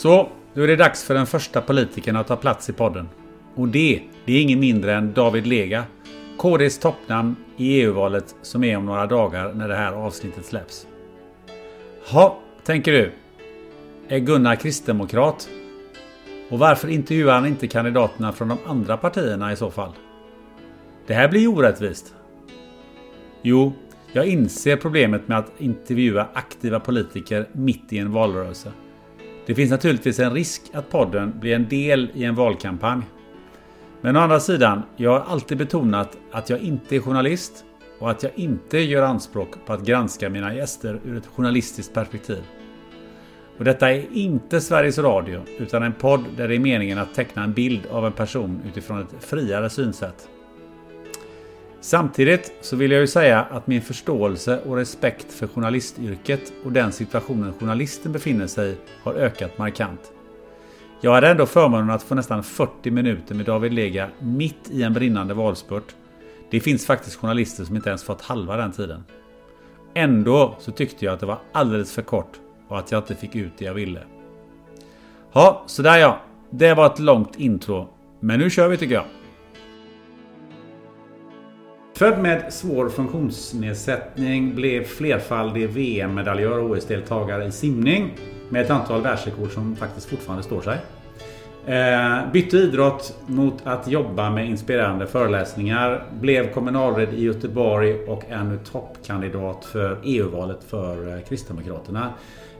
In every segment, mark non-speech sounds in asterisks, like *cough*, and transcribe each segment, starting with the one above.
Så, då är det dags för den första politikern att ta plats i podden. Och det, det är ingen mindre än David Lega. KDs toppnamn i EU-valet som är om några dagar när det här avsnittet släpps. Ha, tänker du. Är Gunnar kristdemokrat? Och varför intervjuar han inte kandidaterna från de andra partierna i så fall? Det här blir ju orättvist. Jo, jag inser problemet med att intervjua aktiva politiker mitt i en valrörelse. Det finns naturligtvis en risk att podden blir en del i en valkampanj. Men å andra sidan, jag har alltid betonat att jag inte är journalist och att jag inte gör anspråk på att granska mina gäster ur ett journalistiskt perspektiv. Och detta är inte Sveriges Radio, utan en podd där det är meningen att teckna en bild av en person utifrån ett friare synsätt. Samtidigt så vill jag ju säga att min förståelse och respekt för journalistyrket och den situationen journalisten befinner sig i har ökat markant. Jag hade ändå förmånen att få nästan 40 minuter med David Lega mitt i en brinnande valspurt. Det finns faktiskt journalister som inte ens fått halva den tiden. Ändå så tyckte jag att det var alldeles för kort och att jag inte fick ut det jag ville. Ja, sådär ja. Det var ett långt intro. Men nu kör vi tycker jag. Född med svår funktionsnedsättning blev flerfaldig VM-medaljör och OS-deltagare i simning med ett antal världsrekord som faktiskt fortfarande står sig. Eh, bytte idrott mot att jobba med inspirerande föreläsningar. Blev kommunalråd i Göteborg och är nu toppkandidat för EU-valet för eh, Kristdemokraterna.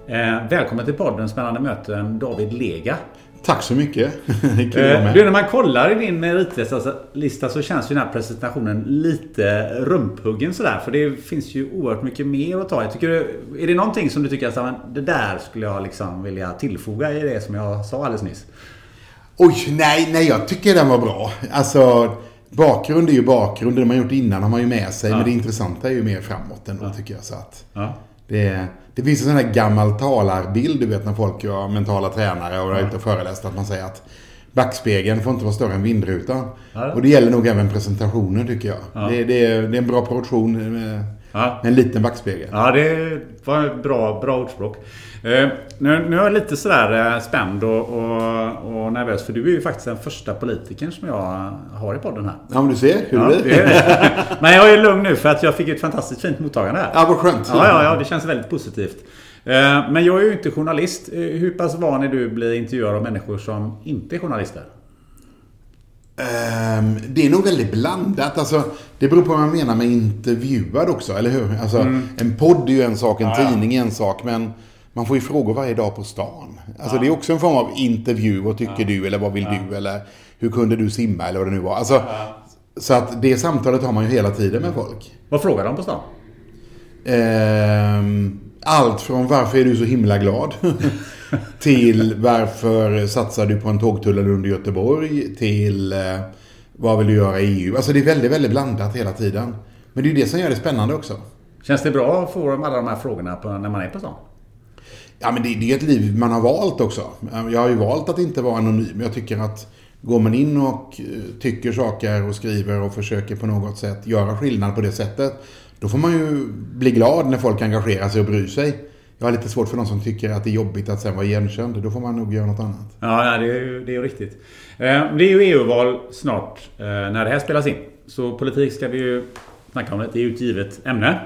Eh, välkommen till podden Spännande möten David Lega. Tack så mycket. *laughs* Eh, du, när man kollar i din meritlista så känns ju den här presentationen lite rumphuggen sådär. För det finns ju oerhört mycket mer att ta i. Tycker är det någonting som du tycker att det där skulle jag liksom vilja tillfoga i det som jag sa alldeles nyss? Oj, nej, nej, jag tycker den var bra. Alltså, bakgrund är ju bakgrund. Det man gjort innan har man ju med sig. Ja. Men det intressanta är ju mer framåt ändå, ja. tycker jag. Så att ja. Det, det finns en sån här gammal talarbild, du vet när folk är mentala tränare och är ute och föreläst. Att man säger att backspegeln får inte vara större än vindrutan. Ja. Och det gäller nog även presentationen tycker jag. Ja. Det, det, är, det, är, en bra proportion med, ja. en liten backspegel. Ja, det var ett bra, bra ordspråk. Eh, nu, nu är jag lite sådär eh, spänd och, och, och, nervös för du är ju faktiskt den första politikern som jag har i podden här. Ja, men du ser hur ja, det är. *laughs* Men jag är lugn nu för att jag fick ett fantastiskt fint mottagande här. Ja, vad skönt. Ja, ja, ja, det känns väldigt positivt. Eh, men jag är ju inte journalist. Hur pass van är du att bli intervjuad av människor som inte är journalister? Ehm, det är nog väldigt blandat. Alltså, det beror på vad man menar med intervjuad också, eller hur? Alltså, mm. En podd är ju en sak, en ja, tidning är en sak, men man får ju frågor varje dag på stan. Alltså ja. det är också en form av intervju. Vad tycker ja. du? Eller vad vill du? Eller hur kunde du simma? Eller vad det nu var. Alltså, Så att det samtalet har man ju hela tiden med folk. Vad frågar de på stan? Ehm, allt från varför är du så himla glad? *laughs* till varför satsar du på en tågtunnel under Göteborg? Till eh, vad vill du göra i EU? Alltså det är väldigt, väldigt blandat hela tiden. Men det är ju det som gör det spännande också. Känns det bra att få alla de här frågorna på, när man är på stan? Ja, men det, det är ett liv man har valt också. Jag har ju valt att inte vara anonym. Jag tycker att går man in och eh, tycker saker och skriver och försöker på något sätt göra skillnad på det sättet. Då får man ju bli glad när folk engagerar sig och bryr sig. Jag har lite svårt för de som tycker att det är jobbigt att sen vara igenkänd. Då får man nog göra något annat. Ja, det är ju det är riktigt. Eh, det är ju EU-val snart eh, när det här spelas in. Så politik ska vi ju snacka om. Det är ju ett givet ämne.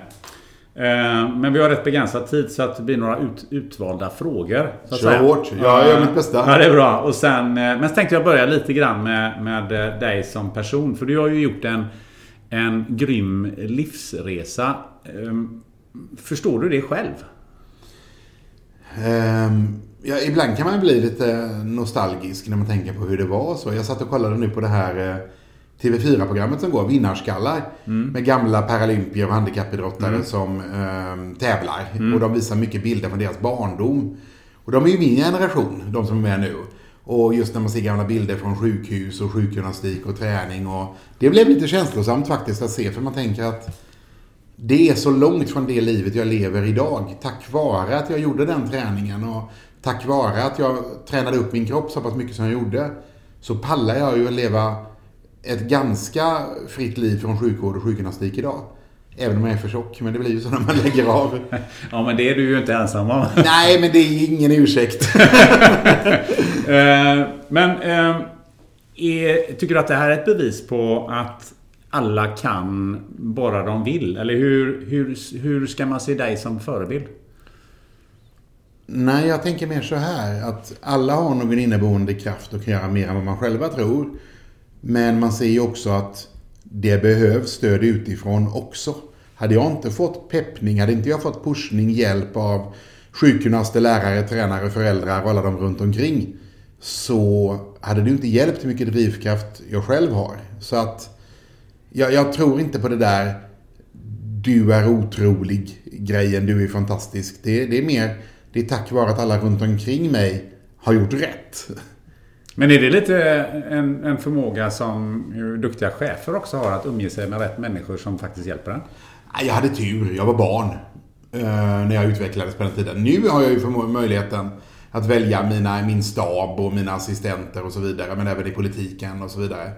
Eh, men vi har rätt begränsad tid så att det blir några ut, utvalda frågor. Så Kör hårt. Jag gör mitt bästa. Ja, det är bra. Och sen, men så tänkte jag börja lite grann med, med dig som person. För du har ju gjort en, en grym livsresa. Förstår du det själv? Um, ja, ibland kan man bli lite nostalgisk när man tänker på hur det var. Så jag satt och kollade nu på det här eh, TV4-programmet som går, Vinnarskallar. Mm. Med gamla paralympier och handikappidrottare mm. som eh, tävlar. Mm. Och de visar mycket bilder från deras barndom. Och de är ju min generation, de som är med nu. Och just när man ser gamla bilder från sjukhus och sjukgymnastik och träning. Och det blev lite känslosamt faktiskt att se, för man tänker att det är så långt från det livet jag lever idag. Tack vare att jag gjorde den träningen och tack vare att jag tränade upp min kropp så pass mycket som jag gjorde. Så pallar jag ju att leva ett ganska fritt liv från sjukvård och sjukgymnastik idag. Även om jag är för tjock, men det blir ju så när man lägger av. *laughs* ja, men det är du ju inte ensam om. *laughs* Nej, men det är ingen ursäkt. *laughs* Eh, men äh, är, tycker du att det här är ett bevis på att alla kan bara de vill? Eller hur, hur, hur ska man se dig som förebild? Nej, jag tänker mer så här att alla har någon inneboende kraft och kan göra mer än vad man själva tror. Men man ser ju också att det behövs stöd utifrån också. Hade jag inte fått peppning, hade inte jag fått pushning, hjälp av sjukgymnaster, lärare, tränare, föräldrar och alla de runt omkring så hade det inte hjälpt hur mycket drivkraft jag själv har. Så att jag, jag tror inte på det där du är otrolig grejen, du är fantastisk. Det, det är mer, det är tack vare att alla runt omkring mig har gjort rätt. Men är det lite en, en förmåga som duktiga chefer också har att umge sig med rätt människor som faktiskt hjälper en? Jag hade tur. Jag var barn eh, när jag utvecklades på den tiden. Nu har jag ju möjligheten att välja mina, min stab och mina assistenter och så vidare. Men även i politiken och så vidare.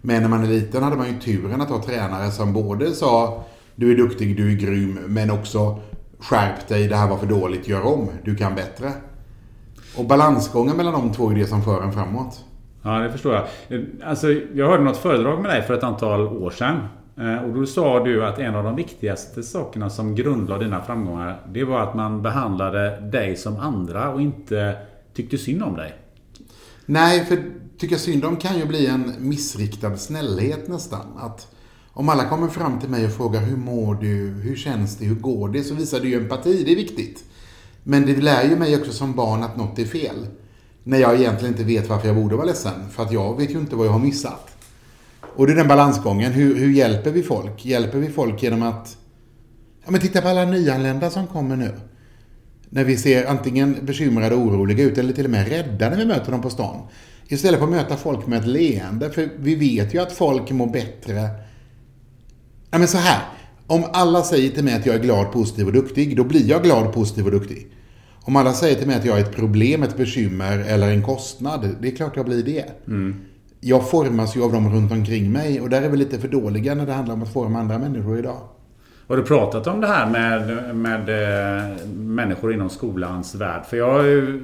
Men när man är liten hade man ju turen att ha tränare som både sa du är duktig, du är grym, men också skärp dig, det här var för dåligt, gör om, du kan bättre. Och balansgången mellan de två är det som för en framåt. Ja, det förstår jag. Alltså, jag hörde något föredrag med dig för ett antal år sedan. Eh, och då sa du att en av de viktigaste sakerna som grundlade dina framgångar Det var att man behandlade dig som andra och inte tyckte synd om dig. Nej, för tycka synd om kan ju bli en missriktad snällhet nästan. Att om alla kommer fram till mig och frågar hur mår du, hur känns det, hur går det? Så visar det ju empati, det är viktigt. Men det lär ju mig också som barn att något är fel. När jag egentligen inte vet varför jag borde vara ledsen. För att jag vet ju inte vad jag har missat. Och det är den balansgången. Hur, hur hjälper vi folk? Hjälper vi folk genom att... Ja men titta på alla nyanlända som kommer nu. När vi ser antingen bekymrade och oroliga ut eller till och med rädda när vi möter dem på stan. Istället för att möta folk med ett leende. För vi vet ju att folk mår bättre. Ja men så här. Om alla säger till mig att jag är glad, positiv och duktig, då blir jag glad, positiv och duktig. Om alla säger till mig att jag är ett problem, ett bekymmer eller en kostnad, det är klart jag blir det. Mm. Jag formas ju av dem runt omkring mig och där är vi lite för dåliga när det handlar om att forma andra människor idag. Har du pratat om det här med, med eh, människor inom skolans värld? För jag har ju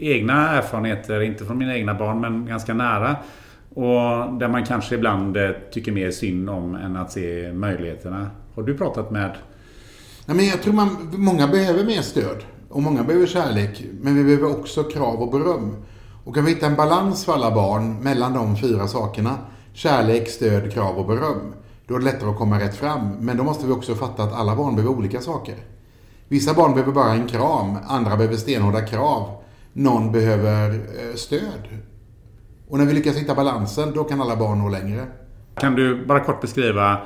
egna erfarenheter, inte från mina egna barn, men ganska nära. Och där man kanske ibland eh, tycker mer synd om än att se möjligheterna. Har du pratat med? Nej, men jag tror man, många behöver mer stöd. Och många behöver kärlek. Men vi behöver också krav och beröm. Och kan vi hitta en balans för alla barn mellan de fyra sakerna. Kärlek, stöd, krav och beröm. Då är det lättare att komma rätt fram. Men då måste vi också fatta att alla barn behöver olika saker. Vissa barn behöver bara en kram, andra behöver stenhårda krav. Någon behöver eh, stöd. Och när vi lyckas hitta balansen, då kan alla barn nå längre. Kan du bara kort beskriva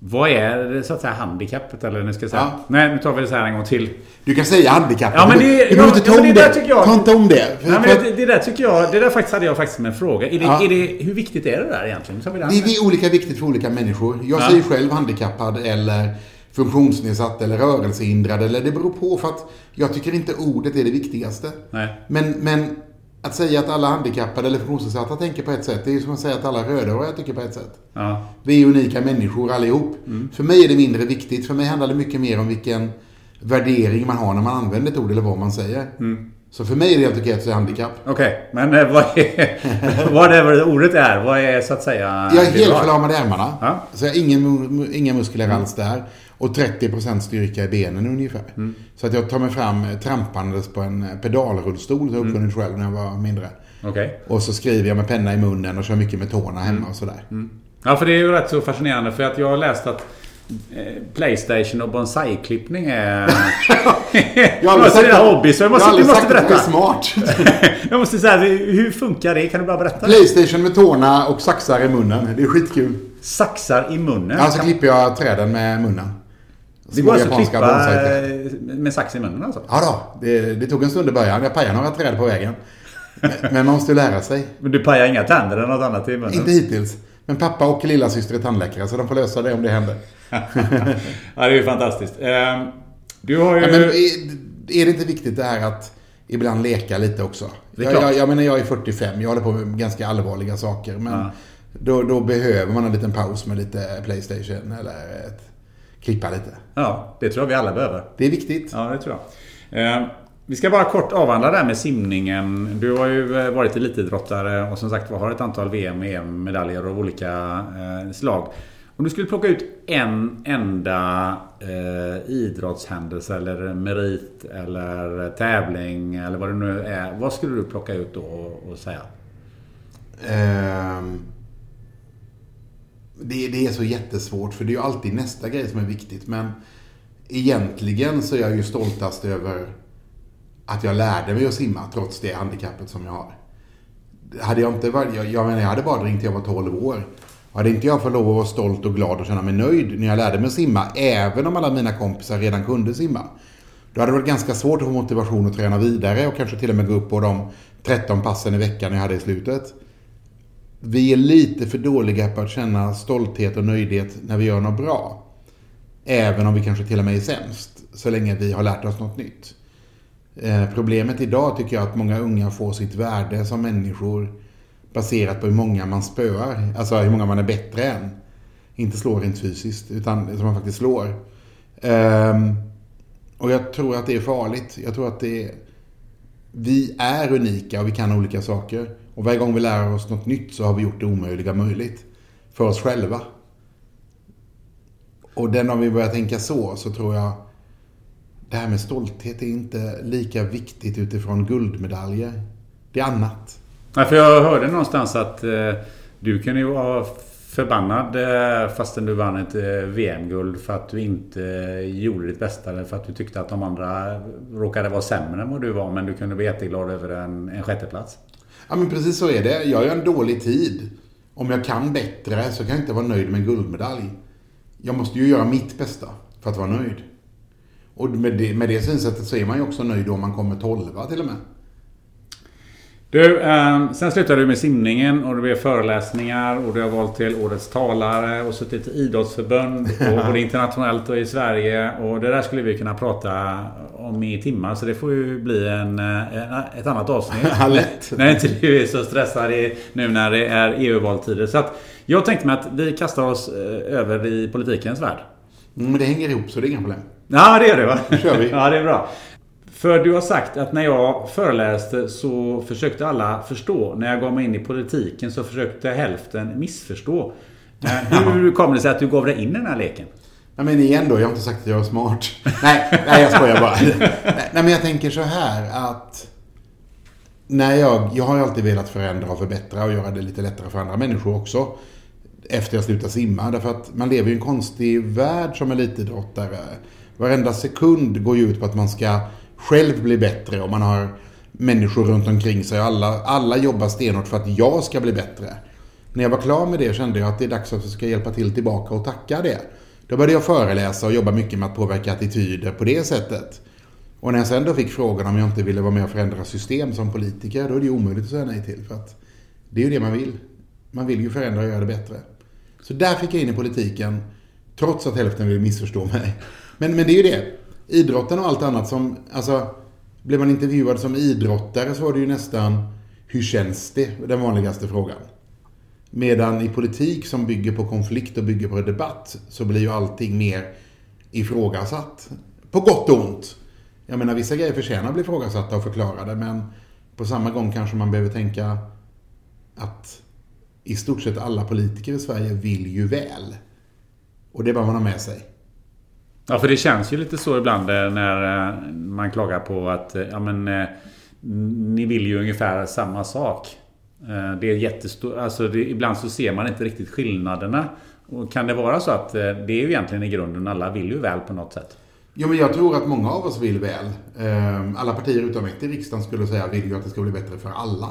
vad är så att säga handikappet eller nu ska jag säga? Ja. Nej, nu tar vi det så här en gång till. Du kan säga handikappet. Ja, men det, du behöver inte ta ja, om det. det. Ta inte om det. För, Nej, men det, det, där tycker jag, det där faktiskt hade jag faktiskt med en fråga. Är det, ja. är det, hur viktigt är det där egentligen? det, det är olika viktigt för olika människor. Jag ja. säger själv handikappad eller funktionsnedsatt eller rörelsehindrad. Eller det beror på för att jag tycker inte ordet är det viktigaste. Nej. Men, men att säga att alla handikappade eller funktionsnedsatta tänker på ett sätt, det är ju som att säga att alla rödhåriga tycker på ett sätt. Ja. Vi är unika människor allihop. Mm. För mig är det mindre viktigt. För mig handlar det mycket mer om vilken värdering man har när man använder ett ord eller vad man säger. Så för mig är det helt okej att säga handikapp. Okej, men eh, vad är... *laughs* whatever ordet är, vad är så att säga... Jag är helt förlamad i ärmarna. Ja. Så jag har ingen, inga muskler alls där. Och 30% styrka i benen ungefär. Så att jag tar mig fram eh, trampandes på en eh, pedalrullstol som jag uppfunnit själv när jag var mindre. Okej. Och så skriver jag med penna i munnen och kör mycket med tårna hemma och sådär. Ja, för det är ju rätt så fascinerande för att jag har läst att eh, Playstation och bonsai-klippning är... *laughs* Jag har aldrig det hobby, så jag jag har måste, aldrig måste sagt att jag är berätta. smart. *laughs* jag måste säga, hur funkar det? Kan du bara berätta? Playstation med tårna och saxar i munnen. Det är skitkul. Saxar i munnen. Alltså klipper jag träden med munnen. Det går alltså att klippa eh, med sax i munnen alltså? Ja då, det, det tog en stund i början. Jag pajade några träd på vägen. Men- Men man måste ju lära sig. Men du pajar inga tänder eller något annat i munnen? Inte hittills. Men pappa och lilla syster är tandläkare så de får lösa det om det händer. *laughs* ja, det är ju fantastiskt. Ehm, Du har ju... Ja, men är, är det inte viktigt det här att ibland leka lite också? Jag, jag, jag menar jag är 45, jag håller på med ganska allvarliga saker. Men Ja. då, då behöver man en liten paus med lite Playstation eller ett, klippa lite. Ja, det tror jag vi alla behöver. Det är viktigt. Ja, det tror jag. Eh, vi ska bara kort avhandla det här med simningen. Du har ju eh, varit elitidrottare och som sagt har ett antal VM och EM-medaljer av olika eh, slag. Om du skulle plocka ut en enda eh, idrottshändelse eller merit eller tävling eller vad det nu är. Vad skulle du plocka ut då och, och säga? Ehm, det, det är så jättesvårt för det är ju alltid nästa grej som är viktigt. Men egentligen så är jag ju stoltast över att jag lärde mig att simma trots det handikappet som jag har. Hade jag inte varit, jag, jag menar jag hade bara ringt till jag var 12 år. Hade inte jag fått lov att vara stolt och glad och känna mig nöjd när jag lärde mig att simma, även om alla mina kompisar redan kunde simma. Då hade det varit ganska svårt att få motivation att träna vidare och kanske till och med gå upp på de 13 passen i veckan jag hade i slutet. Vi är lite för dåliga på att känna stolthet och nöjdhet när vi gör något bra. Även om vi kanske till och med är sämst, så länge vi har lärt oss något nytt. Eh, problemet idag tycker jag att många unga får sitt värde som människor baserat på hur många man spöar. Alltså hur många man är bättre än. Inte slår rent fysiskt, utan som man faktiskt slår. Ehm, och jag tror att det är farligt. Jag tror att det är... Vi är unika och vi kan olika saker. Och varje gång vi lär oss något nytt så har vi gjort det omöjliga möjligt. För oss själva. Och den om vi börjar tänka så, så tror jag det här med stolthet är inte lika viktigt utifrån guldmedaljer. Det är annat. Nej, för jag hörde någonstans att eh, du kan ju vara förbannad eh, fastän du vann ett eh, VM-guld för att du inte eh, gjorde ditt bästa eller för att du tyckte att de andra råkade vara sämre än vad du var men du kunde bli jätteglad över en, en sjätteplats. Ja men precis så är det. Jag gör en dålig tid. Om jag kan bättre så kan jag inte vara nöjd med en guldmedalj. Jag måste ju göra mitt bästa för att vara nöjd. Och med det, med det synsättet så är man ju också nöjd om man kommer tolva till och med. Du, eh, sen slutade du med simningen och det blev föreläsningar och du har valt till Årets talare och suttit i idrottsförbund och både internationellt och i Sverige. Och det där skulle vi kunna prata om i timmar så det får ju bli en, eh, en, ett annat avsnitt. *laughs* Lätt. När inte du är så stressad i, nu när det är EU-valtider. Så att jag tänkte mig att vi kastar oss eh, över i politikens värld. Mm, Men det hänger ihop så det är inga problem. Ja, det gör det va? Då kör vi. *laughs* ja, det är bra. För du har sagt att när jag föreläste så försökte alla förstå. När jag gav mig in i politiken så försökte hälften missförstå. Eh, Hur kom det sig att du gav dig in i den här leken? Nej men igen då, jag har inte sagt att jag är smart. nej, nej jag skojar bara. *laughs* nej men jag tänker så här att när jag, jag har ju alltid velat förändra och förbättra och göra det lite lättare för andra människor också. Efter jag slutade simma. Därför att man lever i en konstig värld som elitidrottare. Varenda sekund går ju ut på att man ska själv bli bättre och man har människor runt omkring sig. Alla, alla jobbar stenhårt för att jag ska bli bättre. När jag var klar med det kände jag att det är dags att jag ska hjälpa till tillbaka och tacka det. Då började jag föreläsa och jobba mycket med att påverka attityder på det sättet. Och när jag sen då fick frågan om jag inte ville vara med och förändra system som politiker, då är det ju omöjligt att säga nej till. För att det är ju det man vill. Man vill ju förändra och göra det bättre. Så där fick jag in i politiken, trots att hälften vill missförstå mig. Men, men det är ju det. Idrotten och allt annat som, alltså, blev man intervjuad som idrottare så var det ju nästan, hur känns det? Den vanligaste frågan. Medan i politik som bygger på konflikt och bygger på debatt så blir ju allting mer ifrågasatt På gott och ont. Jag menar, vissa grejer förtjänar att bli ifrågasatta och förklarade, men på samma gång kanske man behöver tänka att i stort sett alla politiker i Sverige vill ju väl. Och det bör man ha med sig. Ja, för det känns ju lite så ibland eh, när eh, man klagar på att eh, ja, men, ni vill ju ungefär samma sak. Det är jättestort. Alltså det, ibland så ser man inte riktigt skillnaderna. Och kan det vara så att det är ju egentligen i grunden alla vill ju väl på något sätt? Jo, men jag tror att många av oss vill väl. Alla partier utom ett i riksdagen skulle säga vill ju att det ska bli bättre för alla.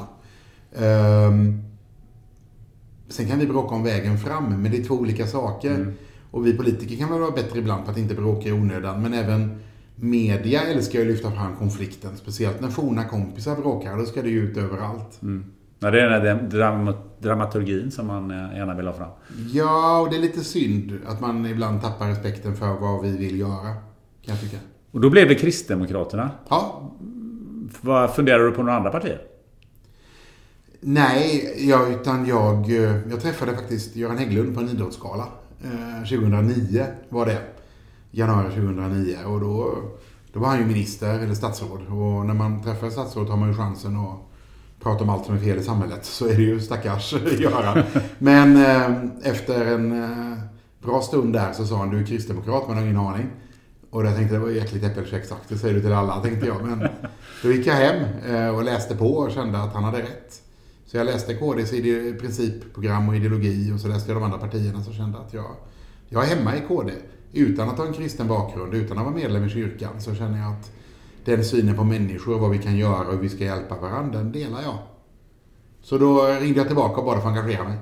Sen kan vi bråka om vägen fram, men det är två olika saker. Mm. Och vi politiker kan väl vara bättre ibland på att inte bråka i onödan, men även media älskar ju att lyfta fram konflikten. Speciellt när forna kompisar bråkar, då ska det ju ut överallt. Mm. Ja, det är den där dramaturgin som man eh, gärna vill ha fram. Ja, och det är lite synd att man ibland tappar respekten för vad vi vill göra. Kan jag tycka. Och då blev det Kristdemokraterna. Ja. Vad funderar du på några andra partier? Nej, jag, utan jag, eh, jag träffade faktiskt Göran Hägglund på en idrottsgala. Eh, 2009 var det. Januari 2009. Och då, då var han ju minister eller statsråd. Och när man träffar statsråd har man ju chansen att prata om allt som är fel i samhället. Så är det ju stackars *laughs* Göran. Men eh, efter en eh, bra stund där så sa han du är kristdemokrat, man har ingen aning. Och jag tänkte det var ju äckligt äppelkäk säger du till alla, tänkte jag. Men då gick jag hem eh, och läste på och kände att han hade rätt. Så jag läste KDs principprogram och ideologi och så läste jag de andra partierna som kände att jag, jag är hemma i KD. Utan att ha en kristen bakgrund, utan att vara medlem i kyrkan, så känner jag att den synen på människor, vad vi kan göra och hur vi ska hjälpa varandra, den delar jag. Så då ringde jag tillbaka och bad att få engagera mig.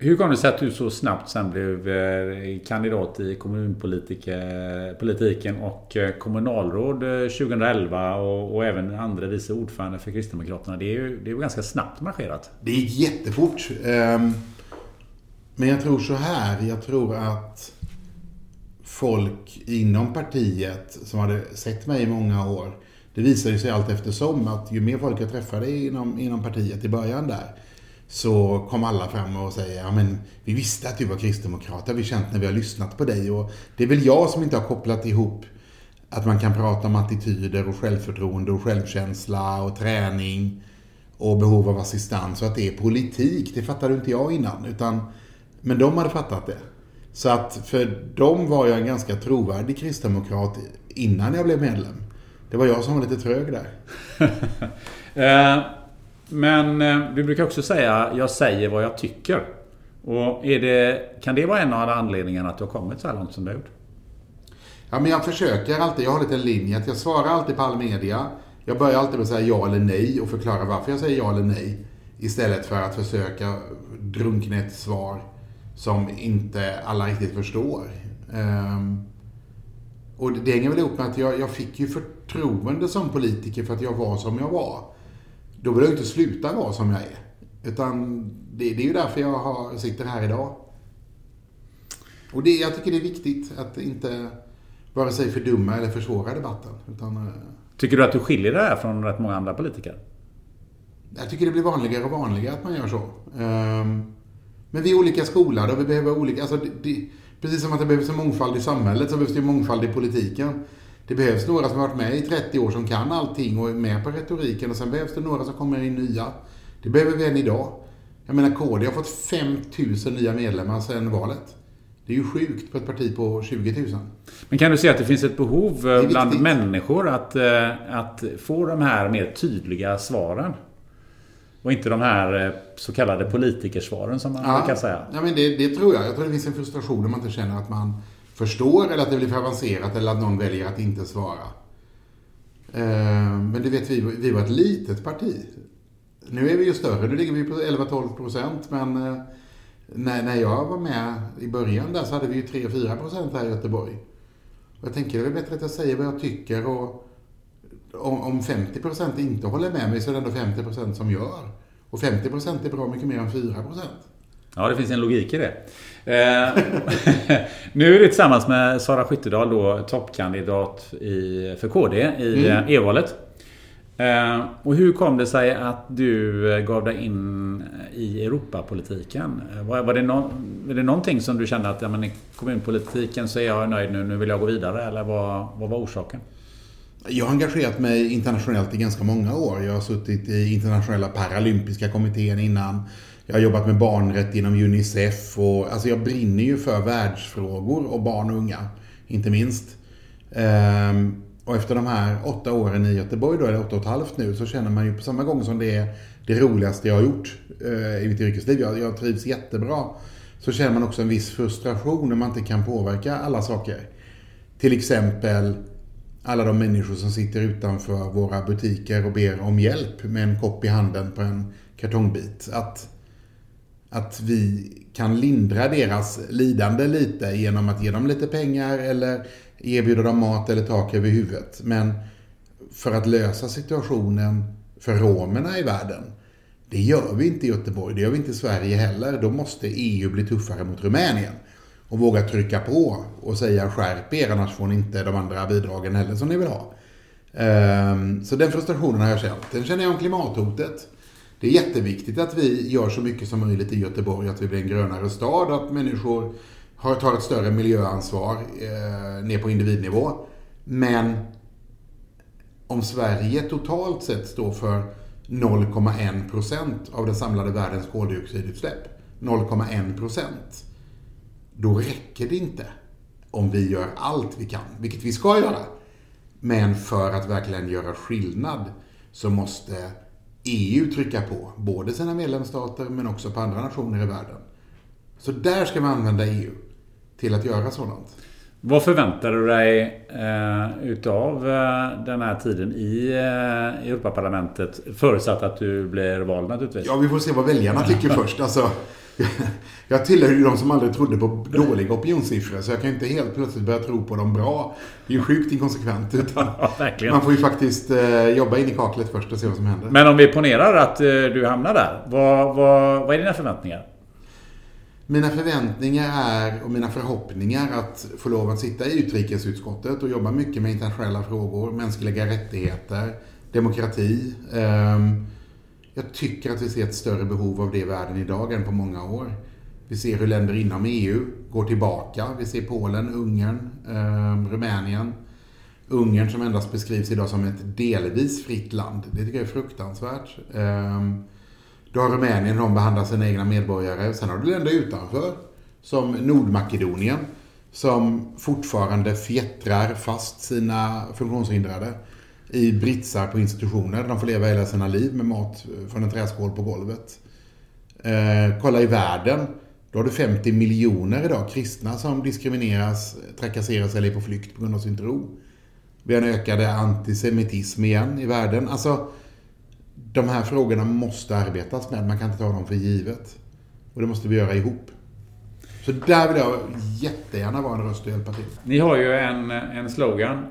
Hur kom det sig att du så snabbt sen blev eh, kandidat i kommunpolitiken och eh, kommunalråd eh, 2011 och, och även andra vice ordförande för Kristdemokraterna? Det är ju, det är ju ganska snabbt marscherat. Det gick jättefort. Ehm, men jag tror så här, jag tror att folk inom partiet som hade sett mig i många år, det visade sig allt eftersom att ju mer folk jag träffade inom, inom partiet i början där, så kom alla fram och säger ja men vi visste att du var kristdemokrat, det har vi känt när vi har lyssnat på dig. Och det är väl jag som inte har kopplat ihop att man kan prata om attityder och självförtroende och självkänsla och träning och behov av assistans och att det är politik. Det fattade inte jag innan. Utan, men de hade fattat det. Så att för dem var jag en ganska trovärdig kristdemokrat innan jag blev medlem. Det var jag som var lite trög där. *laughs* Eh, men eh, du brukar också säga jag säger vad jag tycker. Och är det, kan det vara en av anledningarna att du har kommit så här långt som du har gjort? Ja, men jag försöker alltid. Jag har lite en linje att jag svarar alltid på all media. Jag börjar alltid med att säga ja eller nej och förklara varför jag säger ja eller nej. Istället för att försöka drunkna ett svar som inte alla riktigt förstår. Um, och det hänger väl ihop med att jag, jag fick ju förtroende som politiker för att jag var som jag var då vill jag inte sluta vara som jag är. Utan det, det är ju därför jag har, sitter här idag. Och det, jag tycker det är viktigt att inte vare sig fördumma eller försvåra debatten. Utan, eh, tycker du att du skiljer dig från rätt många andra politiker? Jag tycker det blir vanligare och vanligare att man gör så. Um, men vi är olika skolade och vi behöver olika... Alltså det, det, precis som att det behövs en mångfald i samhället så behövs det mångfald i politiken. Det behövs några som har varit med i 30 år som kan allting och är med på retoriken och sen behövs det några som kommer in nya. Det behöver vi än idag. Jag menar KD har fått 5000 nya medlemmar sedan valet. Det är ju sjukt på ett parti på 20 000. Men kan du se att det finns ett behov eh, bland människor att, eh, att få de här mer tydliga svaren? Och inte de här eh, så kallade politikersvaren som man ja, kan säga. Ja, men det, det, tror jag. Jag tror det finns en frustration om man inte känner att man förstår eller att det blir för avancerat eller att någon väljer att inte svara. Eh, men det vet vi, vi var ett litet parti. Nu är vi ju större, nu ligger vi på 11-12 procent, men eh, när, när jag var med i början där så hade vi ju 3-4 procent här i Göteborg. Och jag tänker det är bättre att jag säger vad jag tycker och om, om 50 procent inte håller med mig så är det ändå 50 procent som gör. Och 50 procent är bra mycket mer än 4 procent. Ja, det finns en logik i det. Eh, *laughs* nu är du tillsammans med Sara Skyttedal då toppkandidat i, för KD i mm. EU-valet. Eh, och hur kom det sig att du eh, gav dig in i Europapolitiken? Var, var, det no, var det någonting som du kände att ja, men i kommunpolitiken så är jag nöjd nu, nu vill jag gå vidare? Eller vad, vad var orsaken? Jag har engagerat mig internationellt i ganska många år. Jag har suttit i internationella paralympiska kommittén innan. Jag har jobbat med barnrätt inom Unicef. Och, alltså jag brinner ju för världsfrågor och barn och unga, inte minst. Ehm, och efter de här åtta åren i Göteborg, då, eller åtta och ett halvt nu, så känner man ju på samma gång som det är det roligaste jag har gjort eh, i mitt yrkesliv. Jag, jag trivs jättebra. Så känner man också en viss frustration när man inte kan påverka alla saker. Till exempel alla de människor som sitter utanför våra butiker och ber om hjälp med en kopp i handen på en kartongbit. Att, att vi kan lindra deras lidande lite genom att ge dem lite pengar eller erbjuda dem mat eller tak över huvudet. Men för att lösa situationen för romerna i världen, det gör vi inte i Göteborg, det gör vi inte i Sverige heller. Då måste EU bli tuffare mot Rumänien och våga trycka på och säga skärp er annars får ni inte de andra bidragen heller som ni vill ha. Ehm, så den frustrationen har jag känt. Den känner jag om klimathotet. Det är jätteviktigt att vi gör så mycket som möjligt i Göteborg, att vi blir en grönare stad, att människor tar ett större miljöansvar eh, ner på individnivå. Men om Sverige totalt sett står för 0,1 procent av den samlade världens koldioxidutsläpp, 0,1 procent, då räcker det inte om vi gör allt vi kan, vilket vi ska göra. Men för att verkligen göra skillnad så måste EU trycka på, både sina medlemsstater men också på andra nationer i världen. Så där ska vi använda EU till att göra sådant. Vad förväntar du dig eh, utav eh, den här tiden i eh, Europaparlamentet? Förutsatt att du blir vald naturligtvis. Ja, vi får se vad väljarna tycker *laughs* först. Alltså, *laughs* jag tillhör ju de som aldrig trodde på dåliga opinionssiffror, så jag kan inte helt plötsligt börja tro på dem bra. Det är ju sjukt inkonsekvent. *laughs* Ja, man får ju faktiskt eh, jobba in i kaklet först och se vad som händer. Men om vi ponerar att eh, du hamnar där, vad, vad, vad är dina förväntningar? Mina förväntningar är, och mina förhoppningar, att få lov att sitta i utrikesutskottet och jobba mycket med internationella frågor, mänskliga rättigheter, demokrati. Um, jag tycker att vi ser ett större behov av det i världen idag än på många år. Vi ser hur länder inom EU går tillbaka. Vi ser Polen, Ungern, eh, Rumänien. Ungern som endast beskrivs idag som ett delvis fritt land. Det tycker jag är fruktansvärt. Eh, du har Rumänien, de behandlar sina egna medborgare. Sen har du länder utanför, som Nordmakedonien, som fortfarande fjättrar fast sina funktionshindrade i britsar på institutioner. De får leva hela sina liv med mat från en träskål på golvet. Eh, kolla i världen. Då har du 50 miljoner idag kristna som diskrimineras, trakasseras eller är på flykt på grund av sin tro. Vi har en ökad antisemitism igen i världen. Alltså, de här frågorna måste arbetas med. Man kan inte ta dem för givet. Och det måste vi göra ihop. Så där vill jag jättegärna vara en röst och hjälpa till. Ni har ju en, en slogan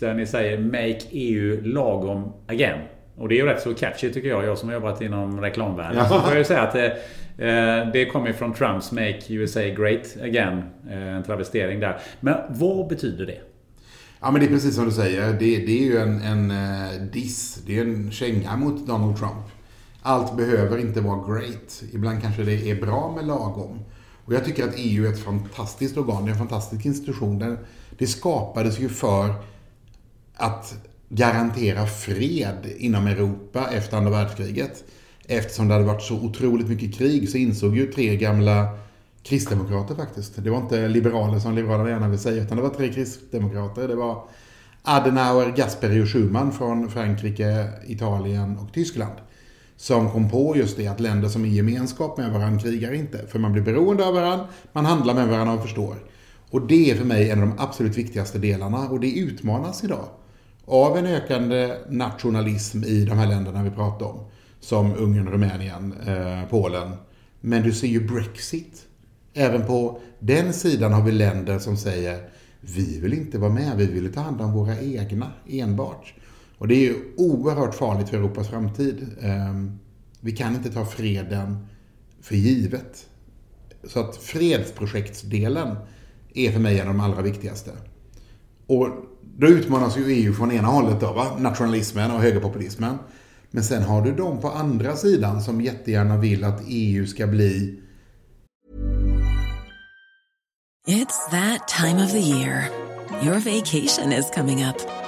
där ni säger Make EU lagom again. Och det är ju rätt så catchy tycker jag. Jag som har jobbat inom reklamvärlden. Ja. Så får jag ju säga att det, eh, det kommer från Trumps Make USA Great Again. Eh, en travestering där. Men vad betyder det? Ja men det är precis som du säger. Det, det är ju en, en uh, diss. Det är en känga mot Donald Trump. Allt behöver inte vara great. Ibland kanske det är bra med lagom. Och jag tycker att EU är ett fantastiskt organ, det är en fantastisk institution. Det skapades ju för att garantera fred inom Europa efter andra världskriget. Eftersom det hade varit så otroligt mycket krig så insåg ju tre gamla kristdemokrater faktiskt. Det var inte liberaler som liberalerna gärna vill säga, utan det var tre kristdemokrater. Det var Adenauer, Gasperi och Schumann från Frankrike, Italien och Tyskland som kom på just det att länder som är i gemenskap med varandra krigar inte. För man blir beroende av varandra, man handlar med varandra och förstår. Och det är för mig en av de absolut viktigaste delarna och det utmanas idag av en ökande nationalism i de här länderna vi pratar om. Som Ungern, Rumänien, eh, Polen. Men du ser ju Brexit. Även på den sidan har vi länder som säger vi vill inte vara med, vi vill ta hand om våra egna enbart. Och det är ju oerhört farligt för Europas framtid. Ehm, vi kan inte ta freden för givet. Så att fredsprojektsdelen är för mig en av de allra viktigaste. Och då utmanas ju EU från ena hållet då, va? nationalismen och högerpopulismen. Men sen har du de på andra sidan som jättegärna vill att EU ska bli It's that time of the year. Your vacation is coming up.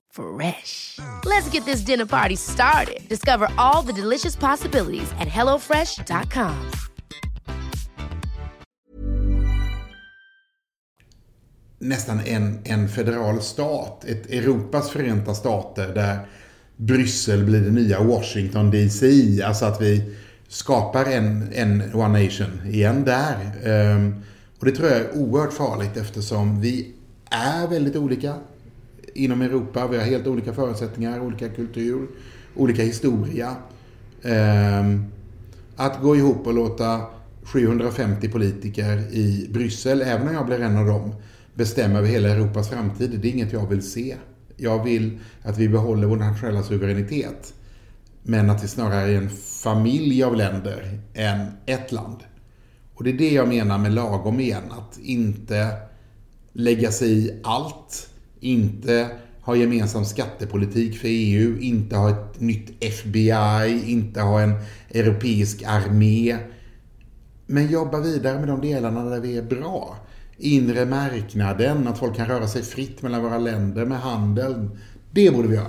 Fresh. Let's get this dinner party started. Discover all the delicious possibilities at hellofresh.com. nästan en, en federal stat. Ett Europas förenta stater där Bryssel blir det nya Washington DC. Alltså att vi skapar en, en One Nation igen där. Um, och det tror jag är oerhört farligt eftersom vi är väldigt olika inom Europa. Vi har helt olika förutsättningar, olika kultur, olika historia. Ehm, att gå ihop och låta 750 politiker i Bryssel, även om jag blir en av dem, bestämma över hela Europas framtid. Det är inget jag vill se. Jag vill att vi behåller vår nationella suveränitet. Men att vi snarare är en familj av länder än ett land. Och det är det jag menar med lagom igen. Att inte lägga sig i allt. Inte ha gemensam skattepolitik för EU. Inte ha ett nytt FBI. Inte ha en europeisk armé. Men jobba vidare med de delarna där vi är bra inre marknaden, att folk kan röra sig fritt mellan våra länder med handeln. Det borde vi göra.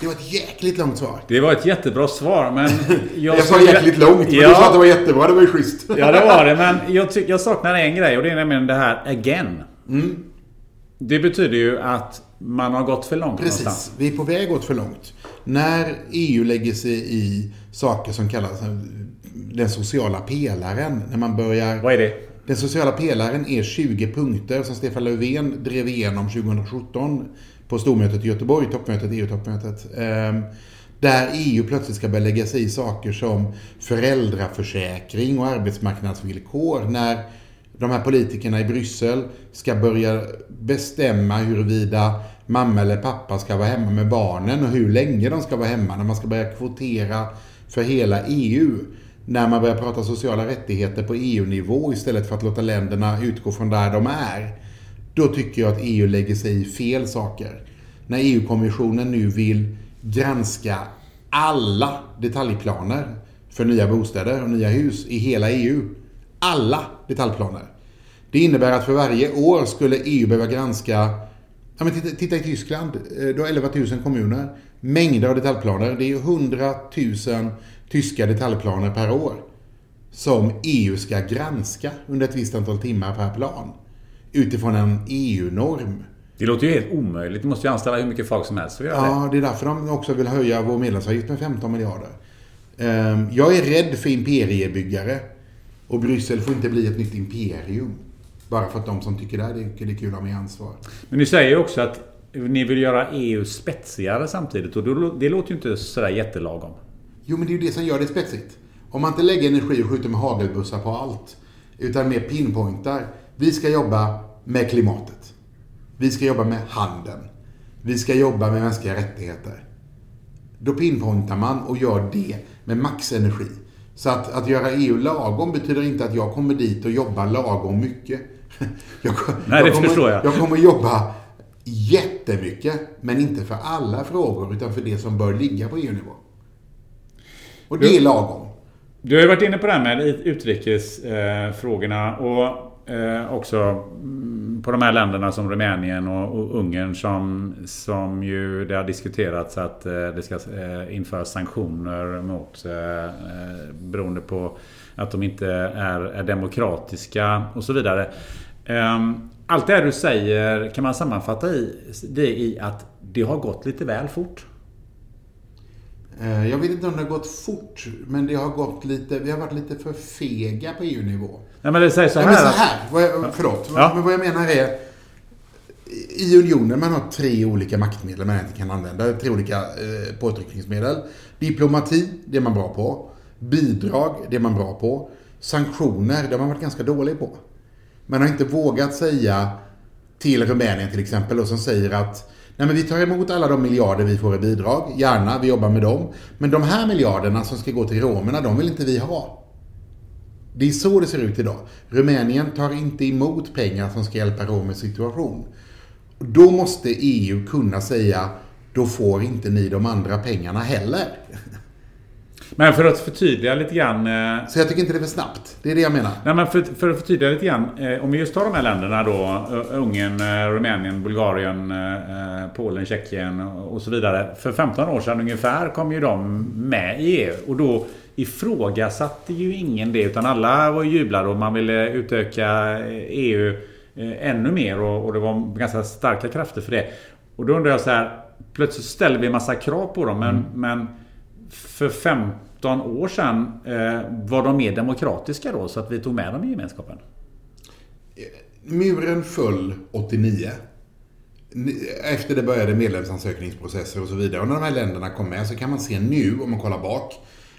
Det var ett jäkligt långt svar. Det var ett jättebra svar, men... *laughs* Jag, jag sa jäkligt långt, men ja. du sa att det var jättebra. Det var ju schysst. ja, det var det. Men jag, jag saknar en grej och det är nämligen det här again. Mm. Det betyder ju att man har gått för långt Precis. Någonstans. Vi är på väg åt för långt. När EU lägger sig i saker som kallas den sociala pelaren. När man börjar... Vad är det? Den sociala pelaren är 20 punkter som Stefan Löfven drev igenom 2017 på stormötet i Göteborg, toppmötet, EU-toppmötet. Ehm, där EU plötsligt ska börja lägga sig i saker som föräldraförsäkring och arbetsmarknadsvillkor. När de här politikerna i Bryssel ska börja bestämma huruvida mamma eller pappa ska vara hemma med barnen och hur länge de ska vara hemma. När man ska börja kvotera för hela EU när man börjar prata sociala rättigheter på EU-nivå istället för att låta länderna utgå från där de är. Då tycker jag att EU lägger sig i fel saker. När EU-kommissionen nu vill granska alla detaljplaner för nya bostäder och nya hus i hela EU. Alla detaljplaner. Det innebär att för varje år skulle EU behöva granska Ja, men titta, titta i Tyskland. Eh, du har 11 000 kommuner. Mängder av detaljplaner. Det är 100 000 tyska detaljplaner per år som EU ska granska under ett visst antal timmar per plan utifrån en EU-norm. Det låter ju helt omöjligt. Du måste ju anställa hur mycket folk som helst för att göra ja, det. Ja, det är därför de också vill höja vår medlemsavgift med 15 miljarder. Ehm, jag är rädd för imperiebyggare. Och Bryssel får inte bli ett nytt imperium. Bara för att de som tycker det, är, det är kul att ha med ansvar. Men ni säger ju också att ni vill göra EU spetsigare samtidigt. Och det låter ju inte sådär jättelagom. Jo, men det är ju det som gör det spetsigt. Om man inte lägger energi och skjuter med hagelbussar på allt, utan mer pinpointar. Vi ska jobba med klimatet. Vi ska jobba med handeln. Vi ska jobba med mänskliga rättigheter. Då pinpointar man och gör det med maxenergi. Så att, att göra EU lagom betyder inte att jag kommer dit och jobbar lagom mycket. *laughs* jag, Nej, det kommer, förstår jag. Jag kommer jobba jättemycket, men inte för alla frågor, utan för det som bör ligga på EU-nivå. Och det är lagom. Du har ju varit inne på det här med utrikesfrågorna och eh, också mm, på de här länderna som Rumänien och, och Ungern som, som ju det har diskuterats att eh, det ska eh, införas sanktioner mot eh, eh beroende på att de inte är, är demokratiska och så vidare. Ehm, allt det här du säger kan man sammanfatta i, det i att det har gått lite väl fort. Eh, jag vet inte om det har gått fort, men det har gått lite, vi har varit lite för fega på EU-nivå. Nej men det säger så här. Ja, men så här vad jag, förlåt. Ja. Men vad jag menar är, i unionen man har tre olika maktmedel man inte kan använda. Tre olika eh, påtryckningsmedel. Diplomati, det är man bra på. Bidrag, det är man bra på. Sanktioner, det har man varit ganska dålig på. Man har inte vågat säga till Rumänien till exempel, och som säger att Nej, men vi tar emot alla de miljarder vi får i bidrag, gärna, vi jobbar med dem. Men de här miljarderna som ska gå till romerna, de vill inte vi ha. Det är så det ser ut idag. Rumänien tar inte emot pengar som ska hjälpa romers situation. Då måste EU kunna säga, då får inte ni de andra pengarna heller. Men för att förtydliga lite grann. Eh, Så jag tycker inte det är för snabbt. Det är det jag menar. nej, men för, för att förtydliga lite grann. Eh, om vi just tar de här länderna då. Ungern, eh, Rumänien, Bulgarien, Polen, Tjeckien och så vidare. För 15 år sedan ungefär kom ju de med i EU. Och då ifrågasatte ju ingen det. Utan alla var jublade och man ville utöka EU eh, ännu mer. Och, och det var ganska starka krafter för det. Och då undrar jag så här. Plötsligt ställer vi massa krav på dem. Men, men för 15 år sedan eh, var de mer demokratiska då så att vi tog med dem i gemenskapen? Muren föll 89. Efter det började medlemsansökningsprocesser och så vidare. Och när de här länderna kom med så kan man se nu, om man kollar bak,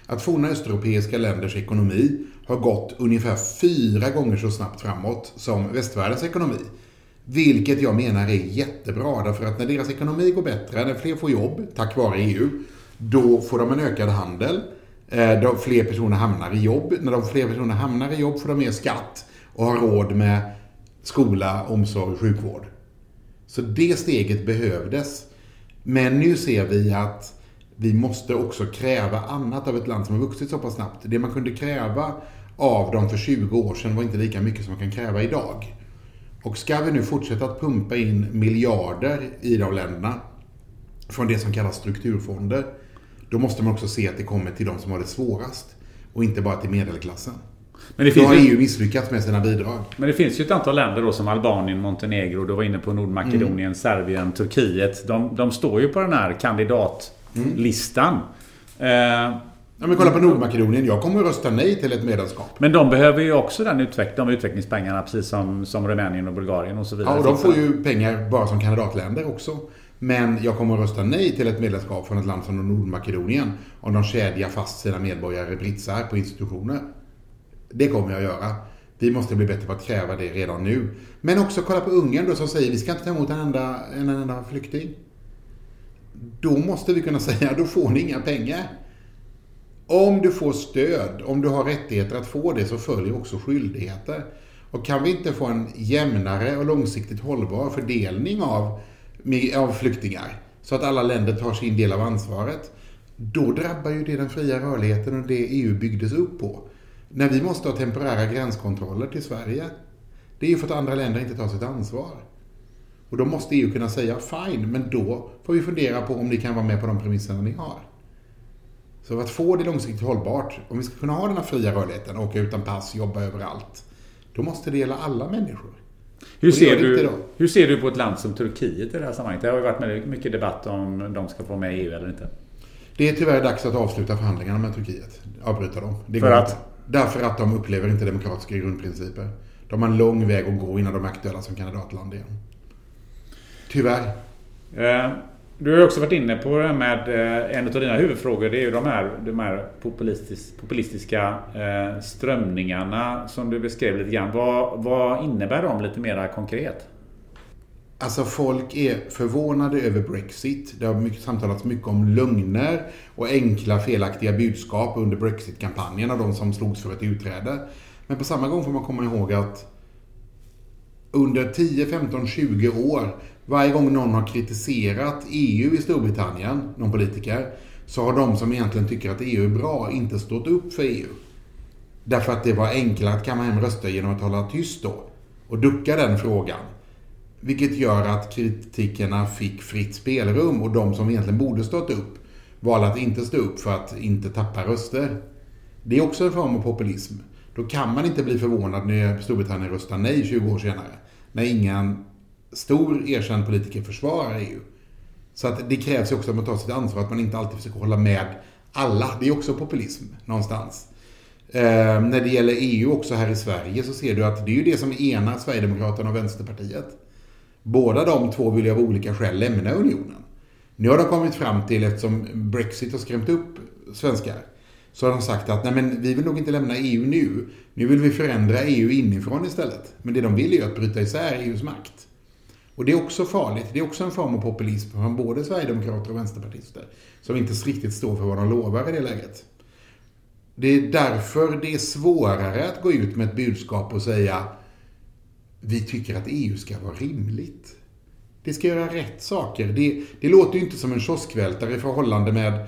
att forna östeuropeiska länders ekonomi har gått ungefär fyra gånger så snabbt framåt som västvärldens ekonomi. Vilket jag menar är jättebra, därför att när deras ekonomi går bättre, när fler får jobb tack vare EU, då får de en ökad handel. Eh, då fler personer hamnar i jobb. När de fler personer hamnar i jobb får de mer skatt och har råd med skola, omsorg och sjukvård. Så det steget behövdes. Men nu ser vi att vi måste också kräva annat av ett land som har vuxit så pass snabbt. Det man kunde kräva av dem för 20 år sedan var inte lika mycket som man kan kräva idag. Och ska vi nu fortsätta att pumpa in miljarder i de länderna från det som kallas strukturfonder, då måste man också se att det kommer till de som har det svårast och inte bara till medelklassen. Men det, Då har finns ju, EU misslyckats med sina bidrag. men det finns ju ett antal länder då som Albanien, Montenegro, du var inne på Nordmakedonien, Mm. Serbien, Turkiet. De, de står ju på den här kandidatlistan. Eh, Ja, men kolla på Nordmakedonien. Jag kommer att rösta nej till ett medlemskap. men de behöver ju också den utveck de utvecklingspengarna precis som, som Rumänien och Bulgarien och så vidare. Ja, och de får ju pengar bara som kandidatländer också. Men jag kommer att rösta nej till ett medlemskap från ett land som Nordmakedonien om de kedjar fast sina medborgare i britsar på institutioner. Det kommer jag att göra. Vi måste bli bättre på att kräva det redan nu. Men också kolla på Ungern då som säger vi ska inte ta emot en enda, en enda flykting. Då måste vi kunna *laughs* säga, då får ni inga pengar. Om du får stöd, om du har rättigheter att få det, så följer också skyldigheter. Och kan vi inte få en jämnare och långsiktigt hållbar fördelning av, av flyktingar, så att alla länder tar sin del av ansvaret, då drabbar ju det den fria rörligheten och det EU byggdes upp på. När vi måste ha temporära gränskontroller till Sverige, det är ju för att andra länder inte tar sitt ansvar. Och då måste EU kunna säga fine, men då får vi fundera på om ni kan vara med på de premisserna ni har. Så för att få det långsiktigt hållbart, om vi ska kunna ha den här fria rörligheten, åka utan pass, jobba överallt, då måste det gälla alla människor. Hur ser, du, hur ser du på ett land som Turkiet i det här sammanhanget? Det har ju varit mycket debatt om de ska få med i EU eller inte. Det är tyvärr dags att avsluta förhandlingarna med Turkiet. Avbryta dem. Det För att? inte. Därför att de upplever inte demokratiska grundprinciper. De har en lång väg att gå innan de är aktuella som kandidatland igen. Tyvärr. Eh, du har ju också varit inne på det här med eh, en av dina huvudfrågor. Det är ju de här, de här populistis, populistiska eh, strömningarna som du beskrev lite grann. Vad, vad innebär de lite mer konkret? Alltså folk är förvånade över Brexit. Det har mycket, samtalats mycket om lögner och enkla felaktiga budskap under Brexit-kampanjen av de som slogs för ett utträde. Men på samma gång får man komma ihåg att under 10, 15, 20 år, varje gång någon har kritiserat EU i Storbritannien, någon politiker, så har de som egentligen tycker att EU är bra inte stått upp för EU. Därför att det var enklare att kamma hem röster genom att hålla tyst då och ducka den frågan. Vilket gör att kritikerna fick fritt spelrum och de som egentligen borde stått upp valde att inte stå upp för att inte tappa röster. Det är också en form av populism. Då kan man inte bli förvånad när Storbritannien röstar nej 20 år senare. När ingen stor erkänd politiker försvarar EU. Så att det krävs ju också att man tar sitt ansvar, att man inte alltid försöker hålla med alla. Det är också populism någonstans. Eh, när det gäller EU också här i Sverige så ser du att det är ju det som enar Sverigedemokraterna och Vänsterpartiet. Båda de två vill ju av olika skäl lämna unionen. Nu har de kommit fram till, eftersom Brexit har skrämt upp svenskar, så har de sagt att nej men vi vill nog inte lämna EU nu. Nu vill vi förändra EU inifrån istället. Men det de vill är ju att bryta isär EUs makt. Och det är också farligt. Det är också en form av populism från både Sverigedemokrater och Vänsterpartister. Som inte riktigt står för vad de lovar i det läget. Det är därför det är svårare att gå ut med ett budskap och säga vi tycker att EU ska vara rimligt. Det ska göra rätt saker. Det, det låter ju inte som en kioskvältare i förhållande med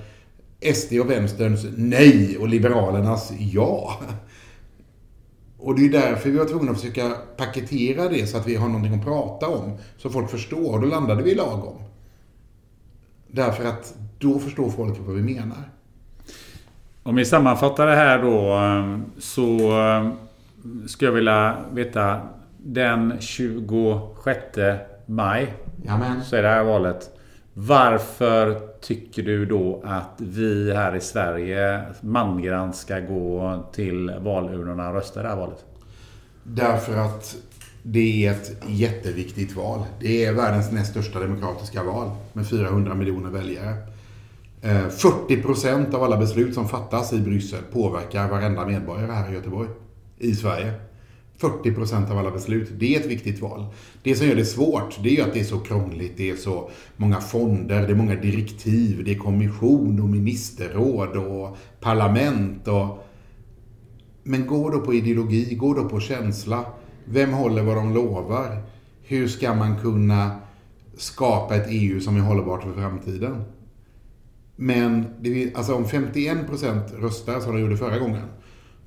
SD och vänsterns nej och liberalernas ja. Och det är därför vi var tvungna att försöka paketera det så att vi har någonting att prata om. Så folk förstår. Och då landade vi lagom. Därför att då förstår folk vad vi menar. Om vi sammanfattar det här då så skulle jag vilja veta den 26 maj Jamen. så är det här valet. Varför tycker du då att vi här i Sverige mangrant ska gå till valurnorna och rösta i det här valet? Därför att det är ett jätteviktigt val. Det är världens näst största demokratiska val med 400 miljoner väljare. Eh, 40 procent av alla beslut som fattas i Bryssel påverkar varenda medborgare här i Göteborg. I Sverige. 40 procent av alla beslut. Det är ett viktigt val. Det som gör det svårt, det är ju att det är så krångligt. Det är så många fonder, det är många direktiv, det är kommission och ministerråd och parlament och... Men gå då på ideologi, gå då på känsla. Vem håller vad de lovar? Hur ska man kunna skapa ett EU som är hållbart för framtiden? Men det, alltså om 51 procent röstar som de gjorde förra gången,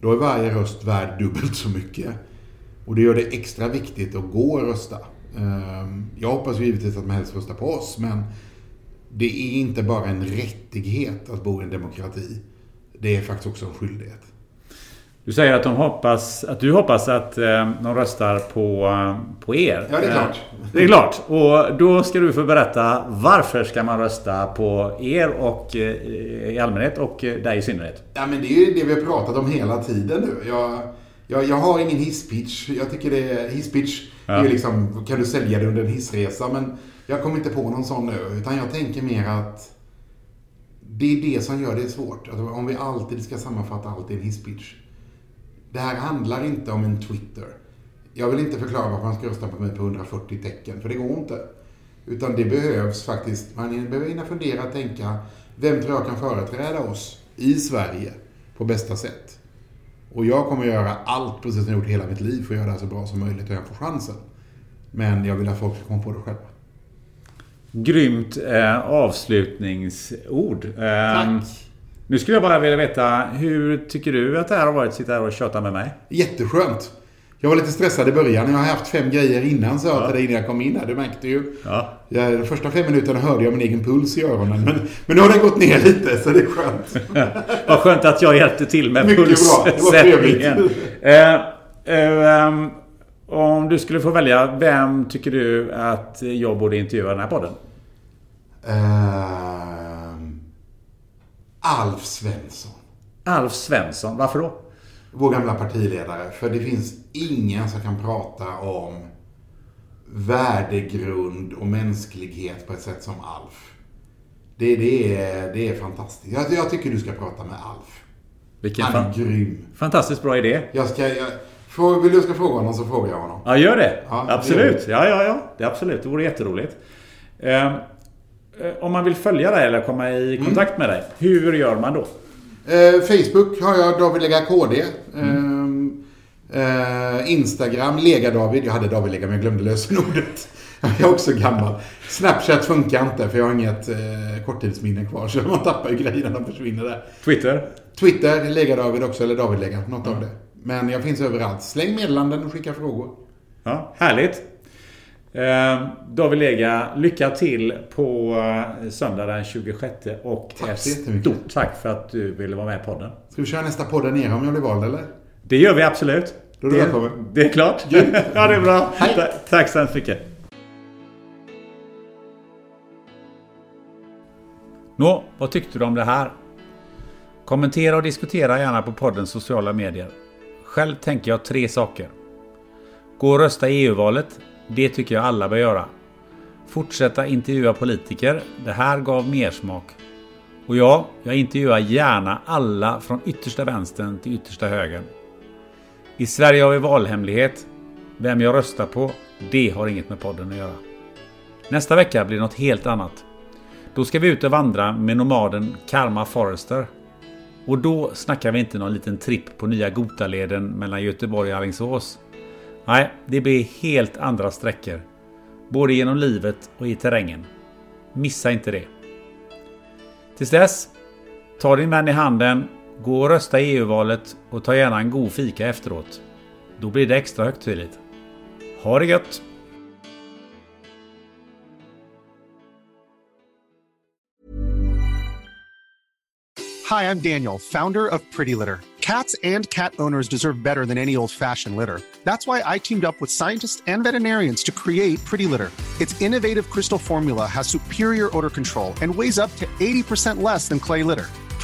då är varje röst värd dubbelt så mycket. Och det gör det extra viktigt att gå och rösta. Ehm, jag hoppas givetvis att man helst röstar på oss, men det är inte bara en rättighet att bo i en demokrati. Det är faktiskt också en skyldighet. Du säger att, de hoppas, att du hoppas att eh, de röstar på, på er. Ja, det är klart. Det är klart. Och då ska du få berätta varför ska man rösta på er och eh, i allmänhet och dig i synnerhet? Ja, men det är ju det vi har pratat om hela tiden nu. Jag, jag, jag har ingen hisspitch. Jag tycker det är... Hisspitch ja. är liksom, kan du sälja det under en hissresa? Men jag kommer inte på någon sån nu. Utan jag tänker mer att det är det som gör det svårt. Att om vi alltid ska sammanfatta allt i en hisspitch. Det här handlar inte om en Twitter. Jag vill inte förklara varför man ska rösta på mig på 140 tecken, för det går inte. Utan det behövs faktiskt, man behöver hinna fundera och tänka, vem tror jag kan företräda oss i Sverige på bästa sätt? Och jag kommer att göra allt, precis som jag gjort hela mitt liv, för att göra det så bra som möjligt och jag får chansen. Men jag vill att folk ska komma på det själva. Grymt eh, avslutningsord. Eh, Tack. Nu skulle jag bara vilja veta, hur tycker du att det här har varit att sitta här och köta med mig? Jätteskönt. Jag var lite stressad i början. Jag har haft fem grejer innan, sa jag ja. till dig innan jag kom in här. Du märkte ju. Ja. Jag, de första fem minuterna hörde jag min egen puls i öronen. Men, men nu har den gått ner lite, så det är skönt. *laughs* Vad skönt att jag hjälpte till med Mycket pulssättningen. *laughs* eh, eh, om du skulle få välja, vem tycker du att jag borde intervjua i den här podden? Uh, Alf Svensson. Alf Svensson, varför då? Vår gamla partiledare. För det finns ingen som kan prata om värdegrund och mänsklighet på ett sätt som Alf. Det, det, är, det är fantastiskt. Jag, jag tycker du ska prata med Alf. Vilken Han är grym. Fantastiskt bra idé. Jag ska, jag, för, vill du ska fråga honom så frågar jag honom. Ja, gör det. Ja, absolut. Det ja, ja, ja. Det, absolut. Det vore jätteroligt. Eh, om man vill följa dig eller komma i kontakt mm. med dig, hur gör man då? Eh, Facebook har jag David Lega KD. Mm. Eh, Instagram, Lega-David. Jag hade David-Lega men jag glömde lösenordet. *laughs* Jag är också gammal. Snapchat funkar inte för jag har inget eh, korttidsminne kvar. Så man tappar ju grejerna, de försvinner där. Twitter? Twitter, Lega-David också, eller David-Lega. Något av det. Men jag finns överallt. Släng meddelanden och skicka frågor. Ja, härligt. Eh, David Lega, lycka till på eh, söndag den 26 och Tack ett stort tack för att du ville vara med i podden. Ska vi köra nästa podd där nere om jag blir vald eller? Det gör vi absolut. Då är du det, välkommen. det är klart. ja, det är bra. *laughs* Hej. Ta- tack så hemskt mycket. Nå, vad tyckte du om det här? Kommentera och diskutera gärna på poddens sociala medier. Själv tänker jag tre saker. Gå och rösta i EU-valet. Det tycker jag alla bör göra. Fortsätta intervjua politiker. Det här gav mer smak. Och ja, jag intervjuar gärna alla från yttersta vänstern till yttersta högern. I Sverige har vi valhemlighet. Vem jag röstar på, det har inget med podden att göra. Nästa vecka blir det något helt annat. Då ska vi ut och vandra med nomaden Karma Forrester. Och då snackar vi inte någon liten tripp på nya Gotaleden mellan Göteborg och Alingsås. Nej, det blir helt andra sträckor. Både genom livet och i terrängen. Missa inte det. Tills dess, ta din vän i handen, gå och rösta i EU-valet och ta gärna en god fika efteråt. Då blir det extra högtidligt. Ha det gött! Hi, I'm Daniel, founder of Pretty Litter. Cats and cat owners deserve better than any old fashioned litter. That's why I teamed up with scientists and veterinarians to create Pretty Litter. Its innovative crystal formula has superior odor control and weighs up to 80% less than clay litter.